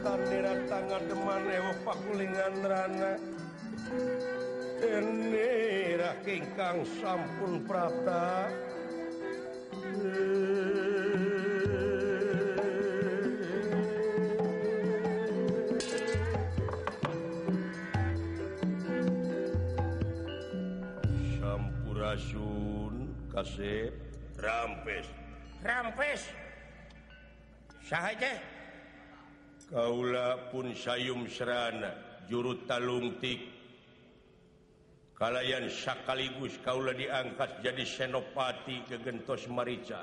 tandiratanga deman ewo pakulingan rana Denirah kingkang sampun prata. Sampurasun kasep rampes. Rampes. Sahaja. Kaula pun sayum Serana juru talungtik kalayan sekaligus Kaula diangkat jadi senopati kegentos Marica.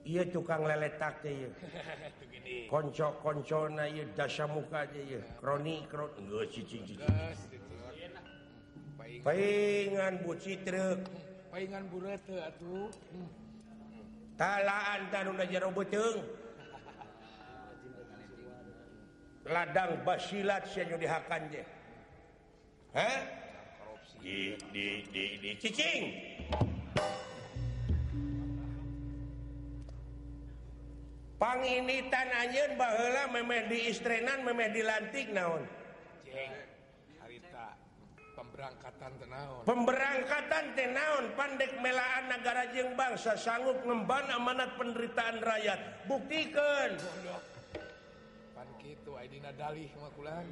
Iya tukang leletak konco-koncona dasa muka kroni palingan buci truk Paingan. Bu atuh. talaan tanuna jero buteng ladang basilat sieun dihakan je ha di di di di. Cicing. Panginitan anjeun baheula memeh di istrenan memeh dilantik naon? Cing pemberangkatan tenaon pemberangkatan tenaon pandek melaan negara jeng bangsa sanggup ngemban amanat penderitaan rakyat. Buktikan. Pan kitu aidina dalih makulan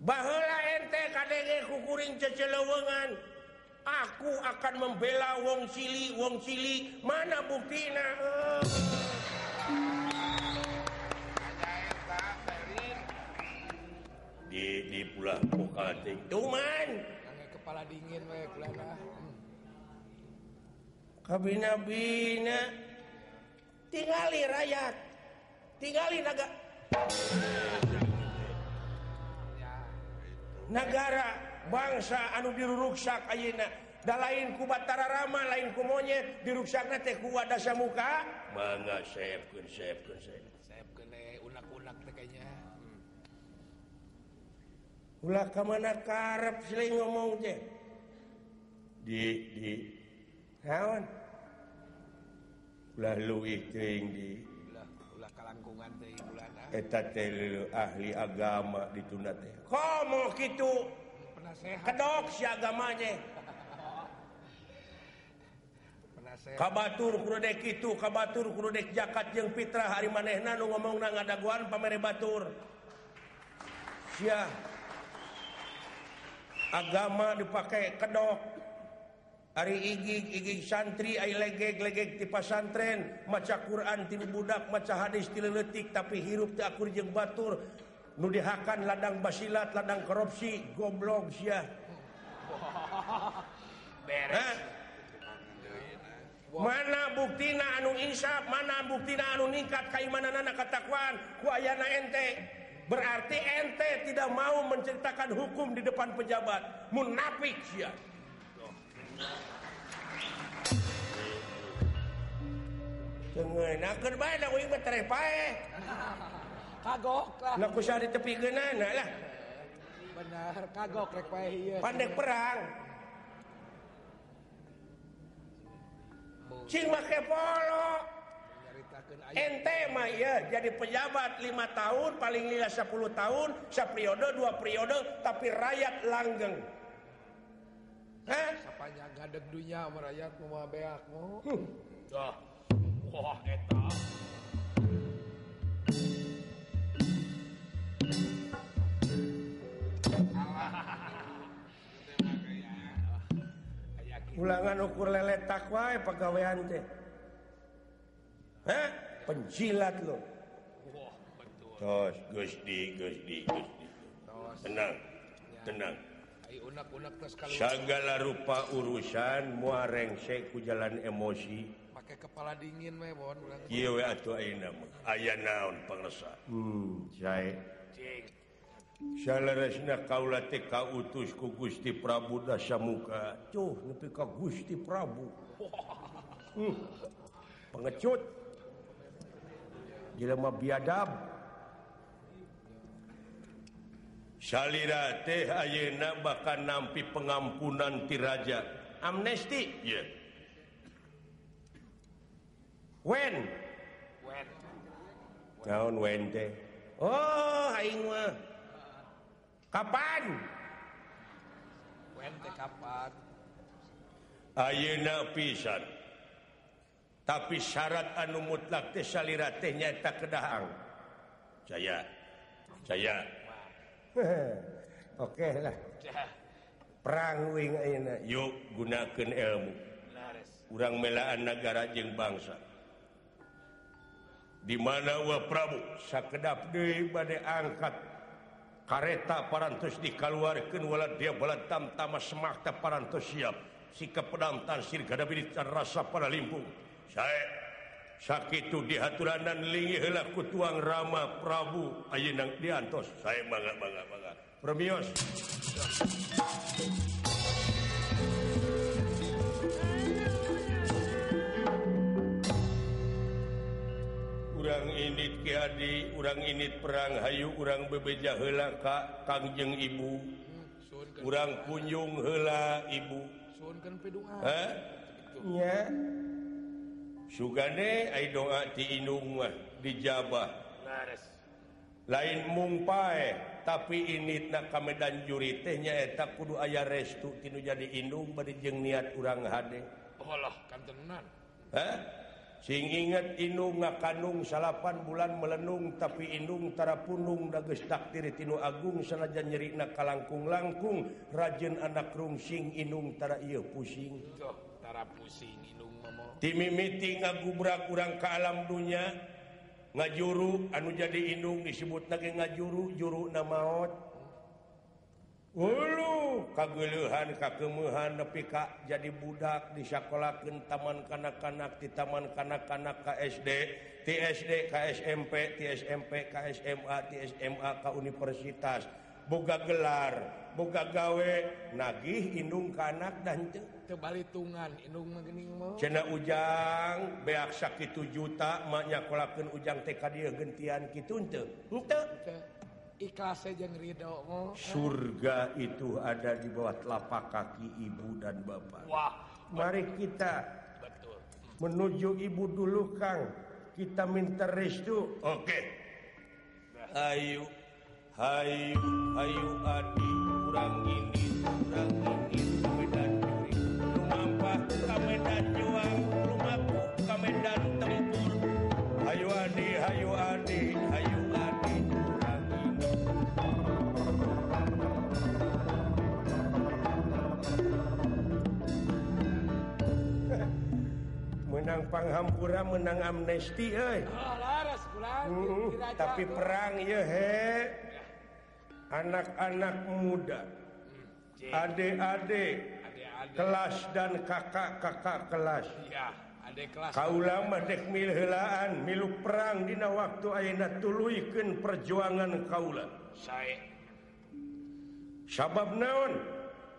baheula ente kadenge kukuring cecelewengan aku akan membela wong cili wong cili. Mana buktina oh. Eh? pula kepala dingin kabinabina. Tinggali rakyat. Tinggali naga negara bangsa anu diruruksak Ayeuna da lain ku Batara Rama lain ku monyet diruksak teh ku dasa muka mangga siapkeun siapkeun kene eh, unak-unak teh kayaknya. ulah ke mana karep sering ngomong teh? Di di. Naon? ulah luwih teuing di. Ulah ulah kalangkungan teuing ulana ah. eta teh ahli agama dituna teh. Komo kitu? Penasehat. Kedok si agamanya Kabatur kudek itu kabatur kudek jakat yang fitrah hari manehna nu ngomong na ngadaguan pamere batur. Siah. agama dipakai kedok. Hari gigi santri ti pasantren maca Quran ti budak maca hadis tiletik tapi hirup takur jeng batur. Nudihakan ladang basilat ladang korupsi goblok ya mana buktina anu insaf mana buktina anu ningkat keimanan anak ketakuan ku ayana ente. Berarti ente tidak mau menceritakan hukum di depan pejabat munafik sia Cengenakeun bae da uing mah tereh pae. Kagok lah. Na kusaha ditepikeunana lah. Benar, kagok rek bae ieu. Pandek perang. Cing make polo. Nyaritakeun aya Ente mah ya jadi pejabat lima tahun paling lila 10 tahun periode dua periode tapi rakyat langgeng Hah? sapanya gadeg dunya merayat mau beak mau. Dah. wah eta ulangan ukur leletak wae pegawaian teh Hah? penjilat lo. Tenang tenang. Segala rupa urusan muarengsek ku jalan emosi. Pakai kepala dingin mebon aya naon pengesana hmm, kaula TK utusku Gusti Prabu dasa muka Gusti Prabu. Hmm, pengecut. jelema biadab. Salira teh ayeuna bakal nampi pengampunan ti raja. Amnesti? When yeah. Wen. Tahun wente teh? Oh aing mah. Kapan? Wen teh kapan? Ayeuna pisan. tapi syarat anu mutlak salirnya nyaeta kedahang saya saya Oke okay lah. Perang yuk gunakan ilmu. Urang melaan negara jeung bangsa. Di mana wa Prabu? Sakedap deui bade angkat. Kareta parantos dikaluarkeun wala dia balatam tamtama semakta parantos siap. Sikap pedamtan sirka rasa pada limpung sae sakit di haturan heula ku tuang Rama Prabu. Ayeuna diantos saya bangga bangga bangga. Premios. Urang ini Kiadi urang ini perang Hayu urang bebeja hela Kak Kangjeng Ibu. Urang kunjung hela Ibu. Sugane ai doa ti indung mah dijabah lain mungpae tapi ini na kamedan juri tehnya eta kudu aya restu tinu jadi indung bari jeung niat urang hade. Oh Allah kantenan. Hah? sing inget indung ngakandung salapan bulan melenung tapi indung tara punung dages takdir tinu agung sanajan nyeri na kalangkung langkung rajin anak rungsing indung tara ieu pusing. Tara pusing indung timimiti ngagubra kurang ke alam dunya ngajuru anu jadi inung disebut lagi ngajuru juru na maut Ulu kaguluhan kakemuhan nepi ka jadi budak disyakolakeun taman kanak-kanak di taman kanak-kanak KSD, TSD, KSMP, TSMP, KSMA, TSMA ka universitas. Boga gelar, boga gawe, nagih indung kanak dan teu. tebalitungan cena ujang beak sakit 7 juta maknya kolaken ujang TK dia gentian gitu ikhlas Ridho surga itu ada di bawah telapak kaki ibu dan bapak. Wah Mari kita betul. menuju ibu dulu Kang. Kita minta restu. Oke. Okay. Ayu Hayu Ayu Adi. Kurang ini kurang ini. menangpanghampura menang amnesti eh. hmm, tapi perang ya he anak-anak muda adik-adik kelas dan kakak-kakak kelas ya Kaulama dek milhelaan milu perang dina waktu ayeuna tuluikeun perjuangan kaula. Sae. Sabab naon?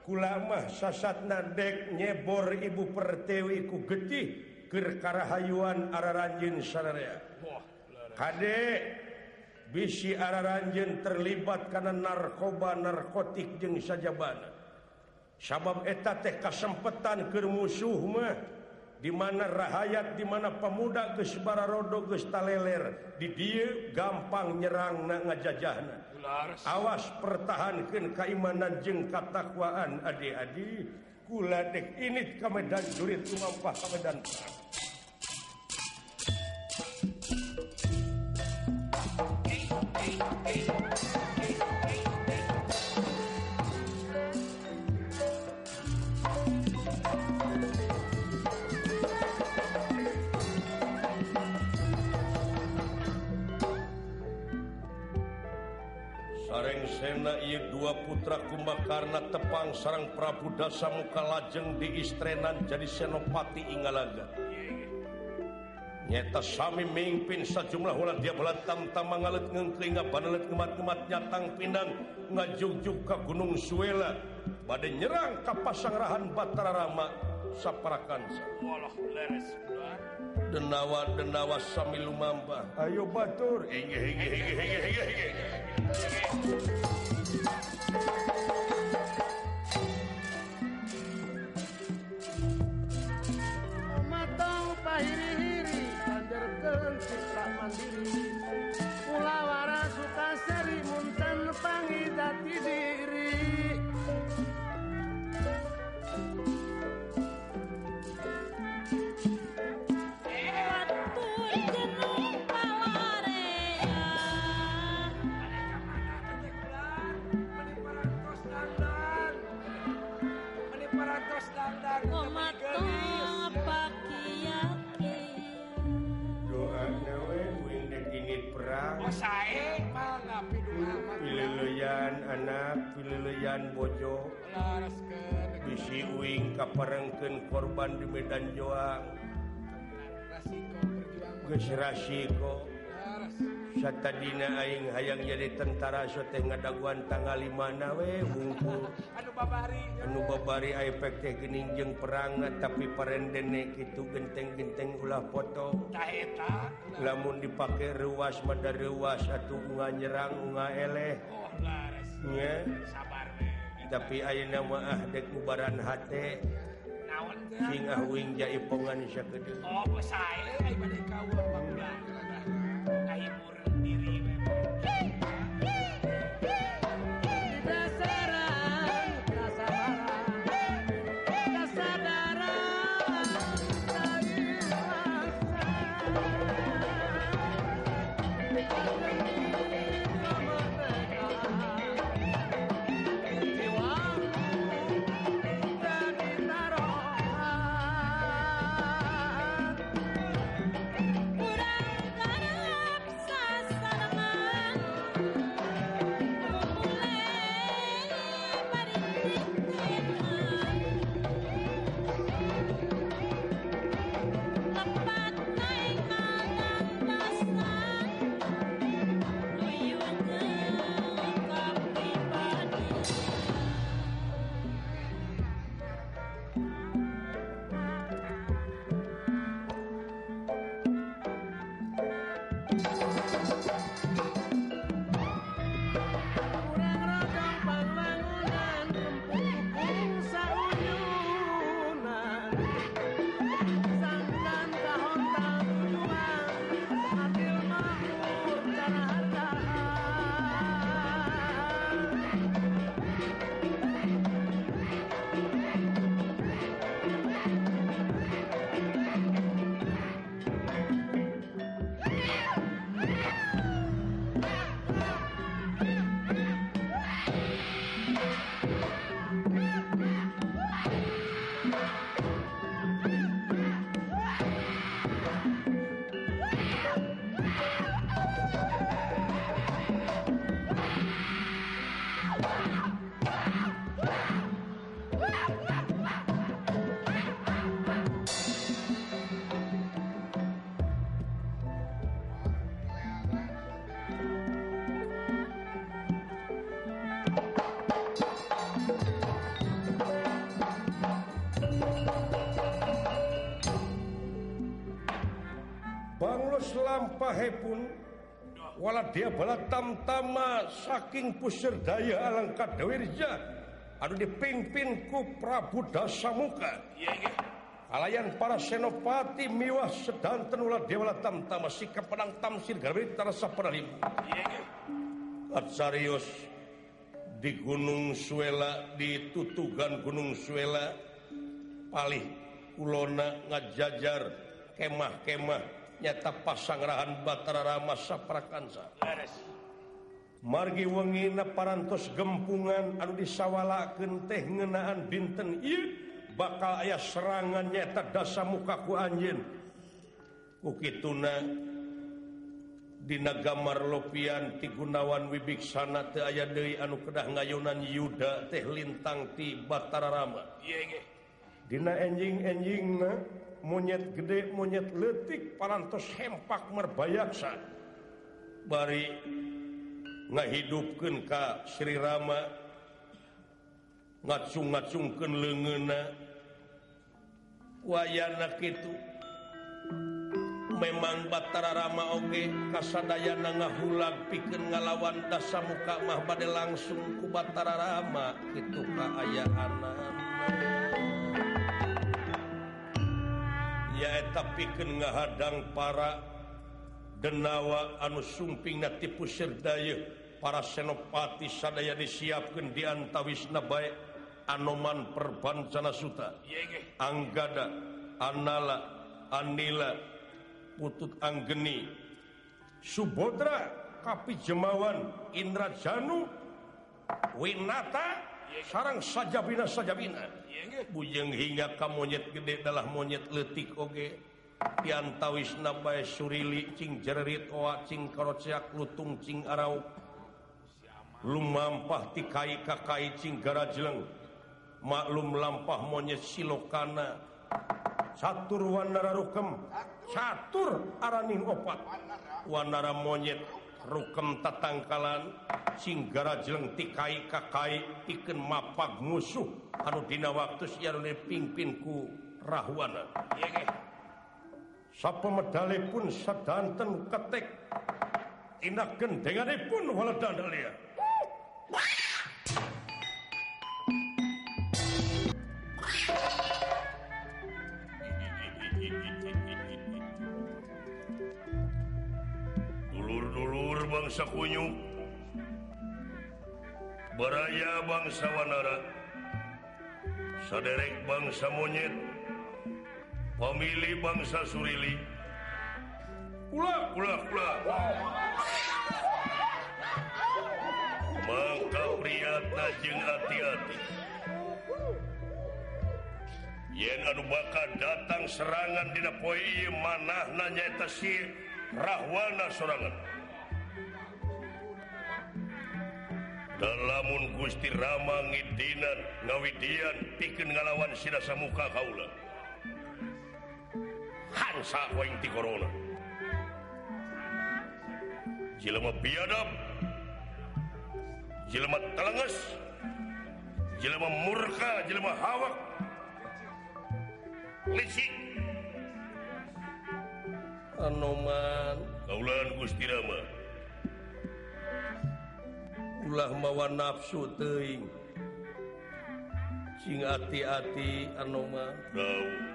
Kulamah sasatna dek nyebor ibu pertewi ku getih Kerkarahayuan Araranjin Sararea Kadek bisi Araranjin terlibat karena narkoba narkotik jeung sajabana sabab eta teh kasempatan musuh mah di mana rahayat di mana pemuda gesbara rodo gestaleler di dia gampang nyerang na ngajajahna. Awas pertahankan keimanan jeng katakwaan adik-adik Kula dek ini ke Medan Jurit Umampah ke Medan Perang. Bima Putra Kumbakarna Tepang sarang Prabu Dasa muka lajeng di Istrenan jadi Senopati Ingalaga nyata Sami mimpin sejumlah ulah dia belantam tamang ngalet ngengklinga panelet ngemat-ngemat nyatang pindang ngajuk-juk ke Gunung Suela. Pada nyerang ke Pasangrahan Batara Rama saparakansa walah leres denawa denawa sami lumamba. Ayo batur. Hege hege hege hege hege hege. pililian anak pililian bojo. Bisi Uing kaparengken korban di Medan Joang. Gesirasiko Satadina Aing hayang jadi tentara syte ngadaguan tanggal 5 nawe hungkul. anu babari. Anu babari efek teh geuning jeung perang tapi parendene kitu genteng-genteng ulah foto. Lamun dipake ruas mada ruas atuh unga nyerang unga eleh. Oh leres sabar tapi ayeuna mah ah dek ubaran hati sing ahwing jai pongan sakit oh, Música lampahepun wala dia bala tamtama saking pusir daya alangkat dewirja. Anu dipimpinku Prabu Dasamuka. Alayan para senopati miwah sedanten ulah dia bala tamtama sikap pedang tamsir garbi terasa peralim serius di Gunung Suela di tutugan Gunung Suela palih ulona ngajajar kemah-kemah. nyata pasangrahan Batara masa prakansa margi wengi parantos gempungan anu disawalakeun teh ngenaan binten I bakal aya serangan nyata dasa mukaku anjin Kukituna Dina gamar lopian tigunawan wibiksana teu aya deui anu kedah ngayunan Yuda teh lintang ti Batara Rama. Dina enjing-enjingna monyet gede monyet letik parantos hempak merbayaksa. Bari ngahidupkeun ka Sri Rama ngacung-ngacungkeun leungeunna wayana kitu. Memang Batara Rama oge kasadayana ngahulag pikeun ngalawan dasa muka mah bade langsung ku Batara Rama. Kitu ka yaeta piken ngahadang para denawa anu sumping na tipu Serdaya. Para senopati sadaya disiapkan diantawis bae anoman perbancana Suta. Anggada Anala Anila putut Anggeni. Subodra Kapi Jemawan Indra Janu Winata sarang sajabina sajabina. Bujeng hingga ke monyet gede adalah monyet letik oge. Pian tawis nabai surili cing jerit oa cing karociak lutung cing arau. Lumampah tikai kakai cing garajleng. Maklum lampah monyet silokana. Satur wanara rukem. Catur araning opat. Wanara monyet. rukem tatangkalan singgara jeleng tikai kakai iken mapag musuh. Anu dina waktu siarune pimpinku rahwana. Yege. sapa medali pun sedanten ketik tina gendenganipun waladan alia bangsa kunyu beraya bangsa Wanara. Saderek bangsa monyet. Pemilih bangsa Surili. Maka priyata jeung hati-hati. Yen anu bakal datang serangan dina poe ieu manahna nyaeta si rahwana serangan lamun Gusti Rama ngidinan ngawidian piken ngalawan sirasa muka Kaula. Hansa koingti Corona. Jelema biadab Jelema telenges Jelema murka jelema hawak. Lisik Anoman Kaulan Gusti Rama. ulah mawa nafsu teing sing hati-hati anoma tahu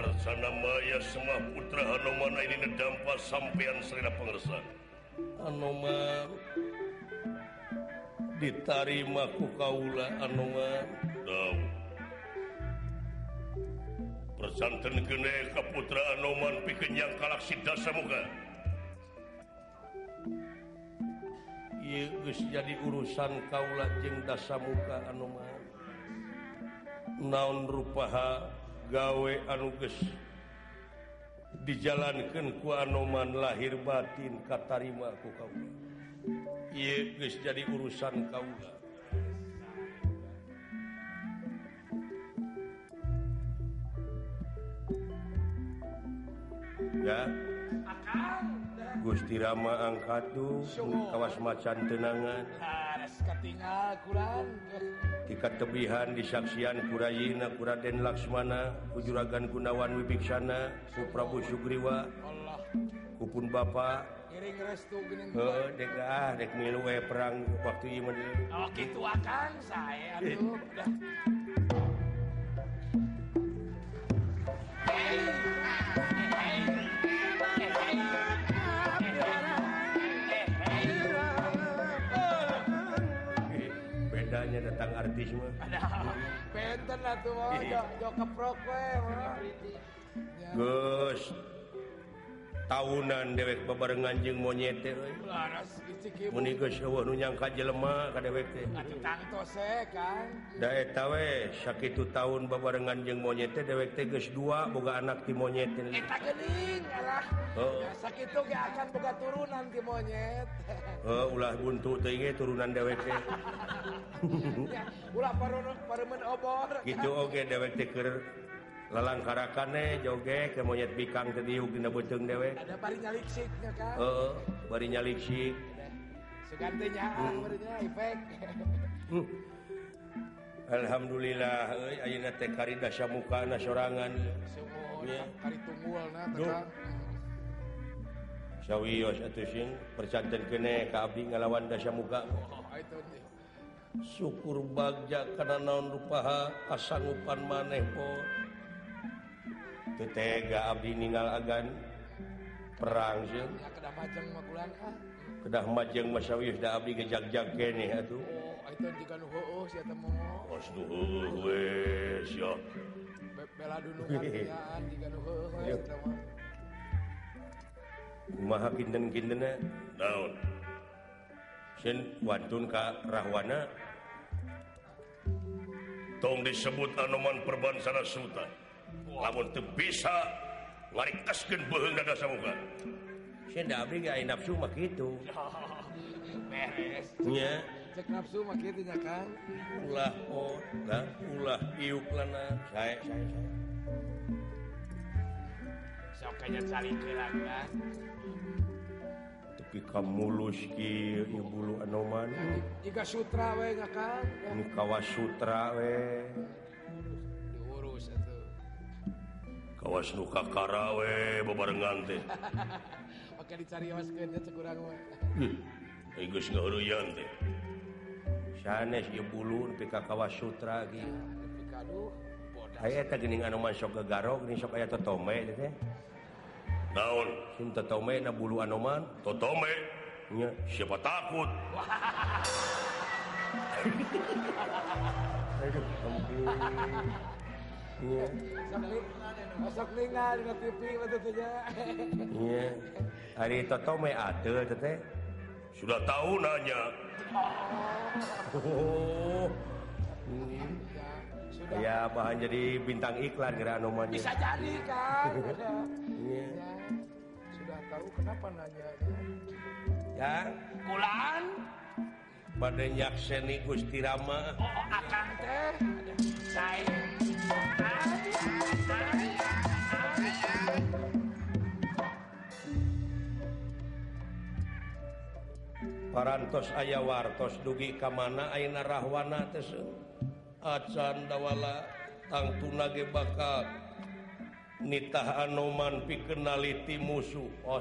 Arcana Maya semua putra Hanuman ini nedampa sampean serina Pengersa Hanuman ditarima ku kaula Hanuman. Tahu. Persanten kene ka putra Hanuman pikenyang galaksi dasa muka. Ieu geus jadi urusan kaula jeung dasa muka Hanuman. Naon rupaha? gawe anuges dijalankan ku Anoman lahir batin katarima ku kau Iye geus jadi urusan kaula. Ya. Akang. Gusti Rama angkatu kawas macan tenangan. Tiket tebihan disaksian Kurayina Kuraden Laksmana Kujuragan Gunawan Wibiksana Ku Prabu Sugriwa kupun Bapak perang waktu oh, gitu akan saya Aduh, datang artis mah. Penten atuh. jok keprok we. Gus, tahunan dewek bebarengan jeung monyet eh. nyangka jelemah dewekwe eh. sakit tahun bebarengan jeung monyet eh, dewek teges dua boga anak di monyet oh. turunan di monyet. Uh, ulah buntu tenge turunan dewek gitu oke okay, dewek teker lalangkarakaneh joge ke monyet bikang teh diuk dina beuteung dewe. Ada bari nyaliksik kan? Heeh bari nyaliksik segantenya hmm. barinya efek. Hmm. Alhamdulillah euy ayeuna teh karida samukana sorangan. Ya. kari Sawios atuh sing kene ka abdi ngalawan dasamuka oh, syukur bagja kana naon rupaha kasanggupan maneh pot tetega Abdi ninggal agan. Perang kedah majeng Masyawi Abdi kejak-jak kene atuh kumaha kinten-kintena ah? ka rahwana? Tong disebut anoman perbansana sultan lamun bisa warikaskeun beuheung dada samoga Senda abdi ge aya nafsu mah kitu. Beres. Nya. Cek nafsu mah kitu nya Kang. Ulah oh, kan ulah iuk lana sae sae sae. Sok kanya salikeun kan. Tapi kamu mulus ki ieu bulu anoman. Iga sutra weh nya Kang. Nu kawas sutra we. kawas nuka karawe bebarengan teh oke dicarioskeun teh kurang mah geus ngahuruyan teh sanes ieu bulun pika kawas sutra ge ah, aduh aya eta geuning anu masuk ke garog geuning sok aya totome teh naon? Sim totome na bulu anoman. Totome? Nya siapa takut? Aduh, ampun. hari Toto ada tete. sudah tahu nanya oh. ya bahan jadi bintang iklan kira nomornya bisa jadi kan Iya. Sudah tahu kenapa nanya ya, ya. pada nyakseni Gusti Rama. Parantos aya wartos dugi ka mana Aina Rahwana teseng acan dawala tangtu nage bakal nitah Anoman pikenaliti musuh. Oh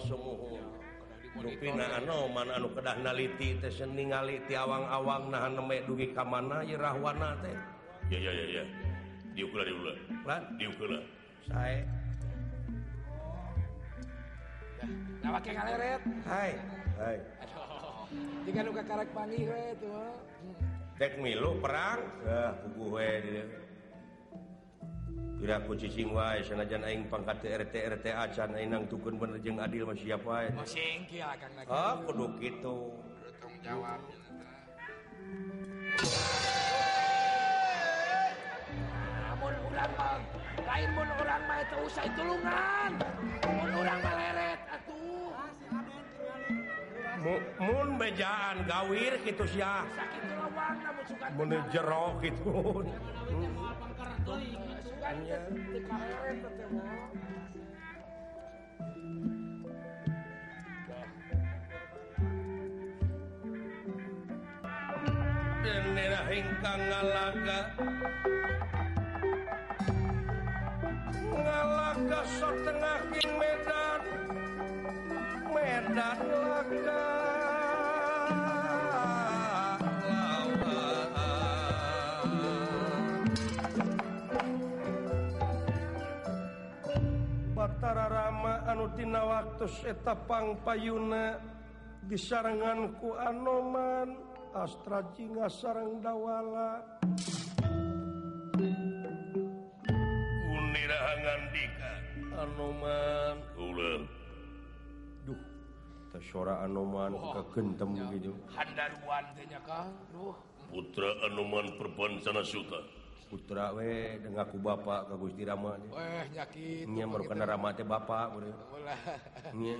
Dupi naman anu kedah naliti ningali ti awang-awang nahan neme dugi ka mana rahwana teh. Ya ya ya ya. Diukula diukula lan? Diukur sae. Nah wake kaleret hai. Hai. Jika nu ka karek we tuh. Tek milu perang? Eh puguh we dieu ku cicing wae sanajan aing pangkat RT er RT er acan aing nang tukun bener jeung adil mah siap wae. Oh, Masing kieu Kang Nagih. Oh, ah kudu kitu. Tanggung jawab. Mun urang mah lain mun urang mah teu usah tulungan. Mun urang mah mun bejaan gawir gitu sih mun jerok gitu Bendera ingkang ngalaga. Ngalaga setengah king medan. Medan Laka Batara Rama anutina waktu etapang payuna disaranganku anoman Anoman Astrajinga sarang Dawala. Unirahangan Dika Anoman. Ulang sora Anoman oh. kekentem gitu. Putra Anoman perempuan suta putra we dengan aku bapak ke Gusti Rama weh nyakit nya merupakan Rama teh bapak nya.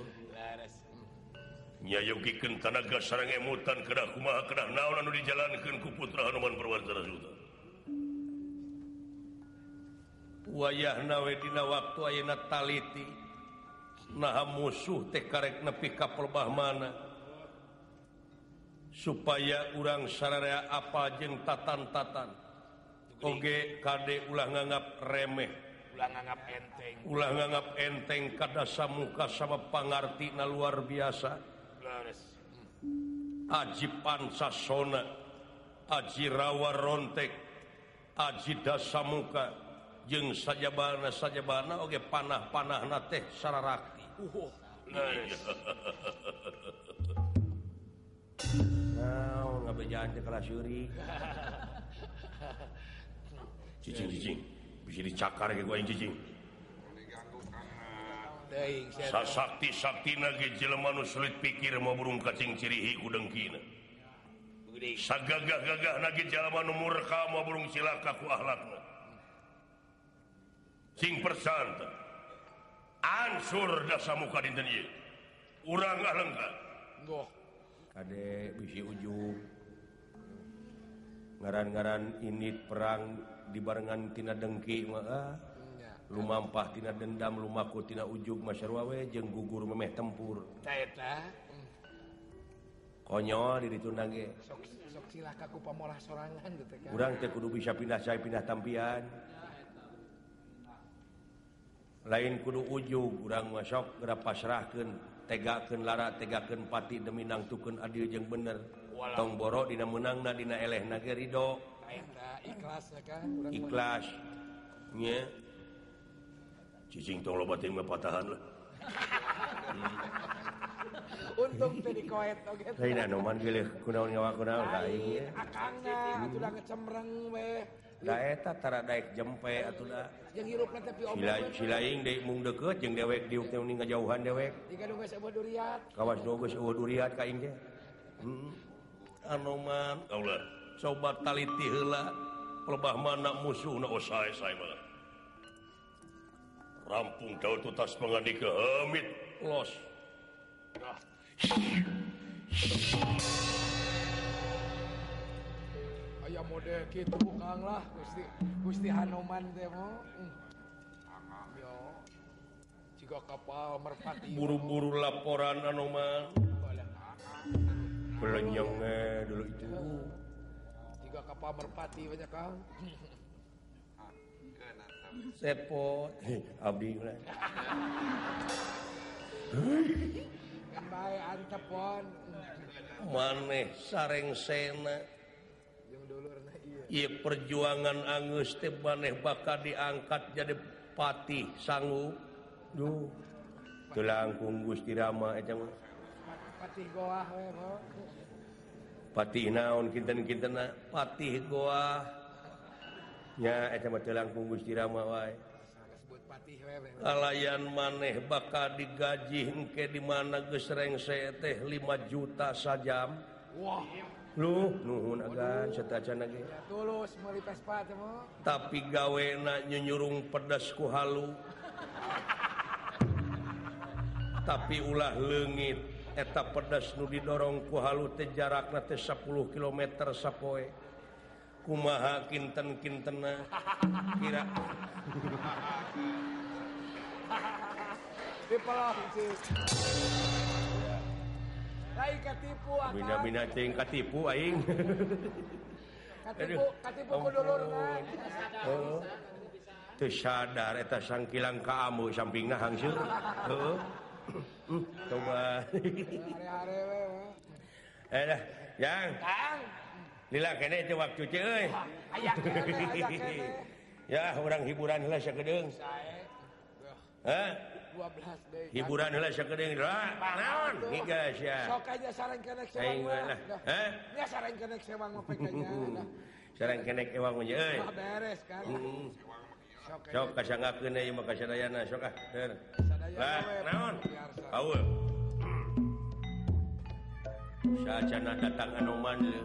Nya yogikeun tanaga sareng emutan kedah kumaha kedah naon anu dijalankeun ku putra Anoman Perwansana Suta. wayahna we dina waktu ayeuna taliti. nah musuh teh karek nepi kapelbah mana. Supaya urang sararea apa jeng tatan-tatan. Oge KD ulah nganggap remeh. Ulah nganggap enteng. Ulah nganggap enteng kadasa muka sama pangarti na luar biasa. Aji Pansasona Aji Rawa Rontek. Aji Dasamuka jeng sajabana sajabana oge panah-panah na teh sararaki. Whoa. Nice. Nah, nggak berjalan ke kelas Yuri. cicing, cicing. Bisa dicakar ke gue yang cicing. sasakti saktina nage jelema nu sulit pikir mau burung kacing cirihi kudeng kina. Sagagah gagah nage jelema nu murka mau burung silaka ku akhlakna Sing persanta. ansur dasa muka dinten ieu urang alenggan goh. Kade bisi ujung. Ngaran-ngaran ini perang dibarengan tina dengki mah ah. lumampah tina dendam lumaku tina ujug masyarwawe jeung gugur memeh tempur. Eta konyol di ditu nage. Sok sok silah kaku pamolah sorangan gitu kan. Urang teh kudu bisa pindah saya pindah tampian. lain kudu ujung urang masuk gera pasrahkan tegaken lara tegaken pati deminang tuken adil jeung bener. Tong boro dina menang nadina eleh naga ridho ikhlas ikhlas. Nya. Cicing tong lobat mah mepatahan lah. Untung tadi koet oke. Lain anu man geuleuh kunaon nyawa kunaon lain. Akangna atuh da kecemreng weh. da eta tara Daek jempe atuh da. Jeung hirupna tapi omongna silaing deui mung deukeut jeung dewek diukning ngajauhan dewek. Tega geus eueuh duriat kawas nu geus eueuh duriat ka kain hmm. anoman Allah coba taliti heula pelbah mana musuhna osae sae saya rampung jauh tutas pengadi ke hamid los. Nah. Aya mode kitu Kang lah Gusti Gusti Hanoman teh mah. Hmm. Yo. Jika kapal merpati buru-buru laporan anu man belenyeng eh, dulu itu Jika kapal merpati banyak Kang. sepot abdi lah bae antepon. maneh sareng sena I perjuangan Angus maneh bakal diangkat jadi patih sanggu tulangkung Gusti Rama eh, Patih naon kinten-kinten eh, Patih goa nya eh, eta mah telangkung Gusti Rama wae. Alayan maneh bakal digaji engke di mana geus rengse teh 5 juta sajam. Wah. Wow. nuhun. Agan tapi gawe nyurung pedasku halu. Tapi ulah legit eta pedas Nu didorongku halu jarak na 10 km sappoe kumaha kinten-kintena? Kira Bina-binaing katipu aing. Katipu, katipu kudulur Heeh. Oh. Teu sadar eta sangkilang ka ambu sampingna hangseur. Heeh. Hmm, coba. Eh, dah, yang. Lila kene itu waktu ce euy. Ya, urang hiburan heula sagedeng. Hah? 12 deui. hiburan heula sakedeung lah naon migas ya Sok aja sareng kene sewang mah lah. mah. Hah? Ya sareng kene sewang mah pekanya. dah. sareng kenek ewang mah euy Mah beres kan. Sok aja. sok kasangakeun ieu mah kasadayana sok ah Deur. Sadayana lah naon biasa. Aul. Sajana datang anoman ieu.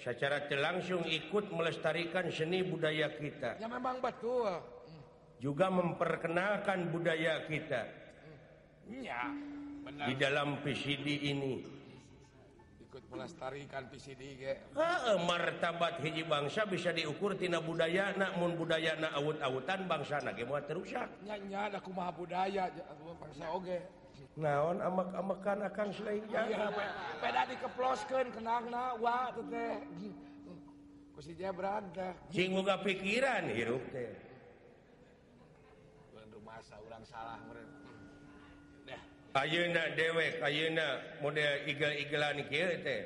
secara langsung ikut melestarikan seni budaya kita. Ya memang betul. Juga memperkenalkan budaya kita. Iya benar. Di dalam PCD ini. Ikut melestarikan PCD ge. Heeh, martabat hiji bangsa bisa diukur tina budaya namun budaya na awut-awutan bangsa na ge moal terusak nya ada kumaha budaya bangsa oge naon amak-amakan akan selain jangan peda dikeploskan kenang nawa teh. Kusi jabran teh. Cing boga pikiran hirup teh. Bantu masa urang salah meren dah. Ayeuna dewek ayeuna model igel-igelan kieu teh.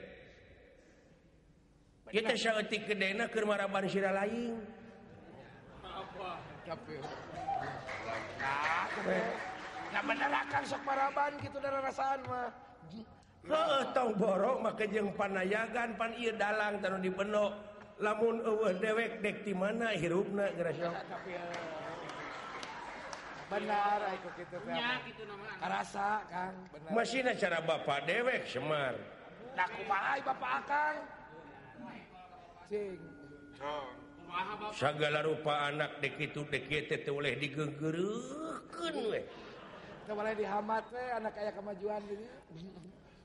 Kita saeutik gedena keur maraban sira laing apa? Tapi nggak sok paraban gitu dari rasaan mah. Tahu borok maka jeng panayagan pan ieu dalang taruh di lamun eueuh dewek dek di mana hirupna gerasnya eh, benar eh, aku gitu ya gitu namanya rasa kan benar. Masih cara bapak dewek semar. Nah kumaha bapak akang? Cing. Segala rupa anak dek itu dek itu oleh digenggereukeun weh kemarin dihamat we anak kayak kemajuan jadi.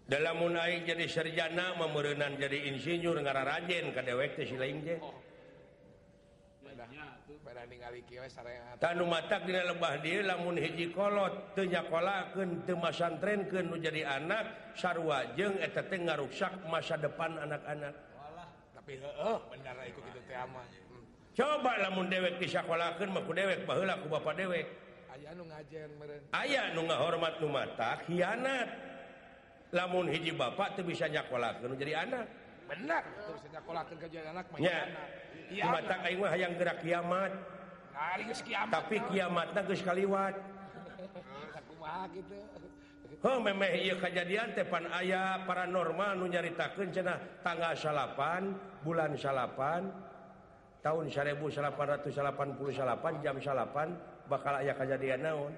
Dalam munaik jadi sarjana, memerenan jadi insinyur ngararajen ka dewek teh si lain sarehat. tanu matak dina lebah dia lamun hiji kolot teu nyakolakeun teu masantrenkeun nu jadi anak sarua jeung eta teh ngaruksak masa depan anak-anak. Tapi heeh bener iku kitu teh coba lamun dewek disakolakeun mah ku dewek baheula ku bapa dewek. aya nu hormat mata khianat. Lamun hiji Bapak tuh bisa nyakola jadi anak. Bener yang gerak kiamat. Tapi kiamatnya sekaliwat Oh, memeh iya kejadian tepan ayah paranormal nu nyaritakeun cenah tanggal salapan bulan salapan tahun 1888 jam salapan bakal aya kejadian naon.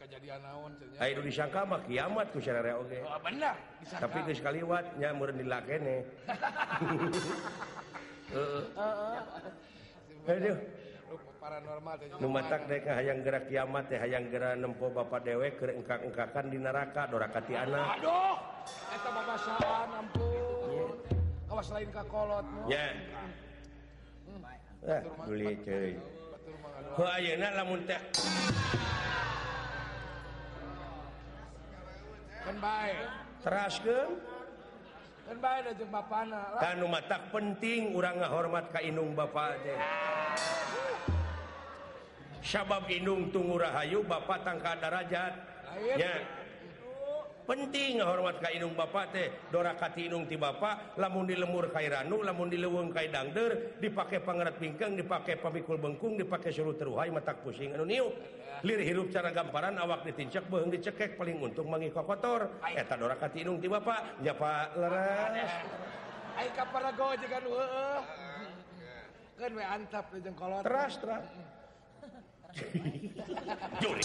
Kejadian naon disangka mah kiamat ku syarare oge. Ah, oh, bener disangka. tapi geus kaliwat nya meureun dilakene. Heeh. Aduh. Paranormal teh numatak dek hayang gerak kiamat teh hayang gerak nempo bapak dewe keur engkak-engkakan di neraka dorakati anak aduh eta babasaan ampun. Awas lain ka kolot ya hmm. ah duli cuy. Ku ayeuna lamun teh. Kan bae. Teraskeun kan bae da jeung bapana kanu matak penting urang ngahormat ka indung bapa teh. Sabab indung tunggu rahayu bapa tangka darajat. Ayin. ya penting hormat Kainung Bapak teh. Dorakatiinung ti Bapak lamun di lemur Kairanu lamun di leweng Kadangder dipakai pangerat pingkeng dipakai pemikul bengkung dipakai suruh teruhai matak pusing. Anu niu. lir hirup cara gamparan awak ditincak beheng dicekek paling untung mangiko kotor. Eta dorakatiinung ti Bapak nyapa leres. Ai ka go jeung anu heueuh kan we antap jeung kolot. Teras teras. Juri.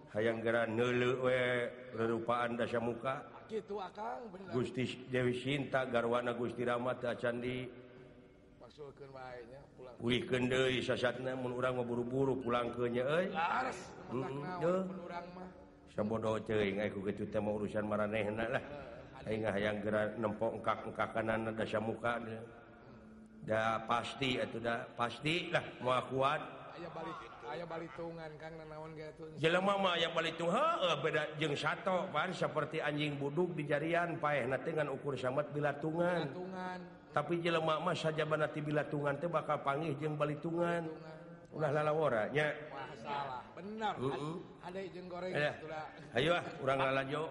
hayang gera nele werupaan dasya muka. Gitu Gusti Dewi Sinta garwana Gusti Ramat Candi mah buru-buru pulang kenya urusan mareh hayang gera nempokngkak-engka kanan dasya muka da pasti atau da pastilah mau kuat. Balik aya balitungan Kang nanaon ge naon jelema mah aya balitung heeh beda jeung sato pan seperti anjing buduk di jarian paeh nanti dengan ukur samet bilatungan. Bilatungan. Tapi jelema mah sajabana ti bilatungan teh bakal panggih jeung balitungan. Ulah lalawara nya. Wah salah. Bener. Uh -uh. ada jeung goreng ayo ah urang lalajo.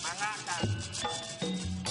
Mangga Kang.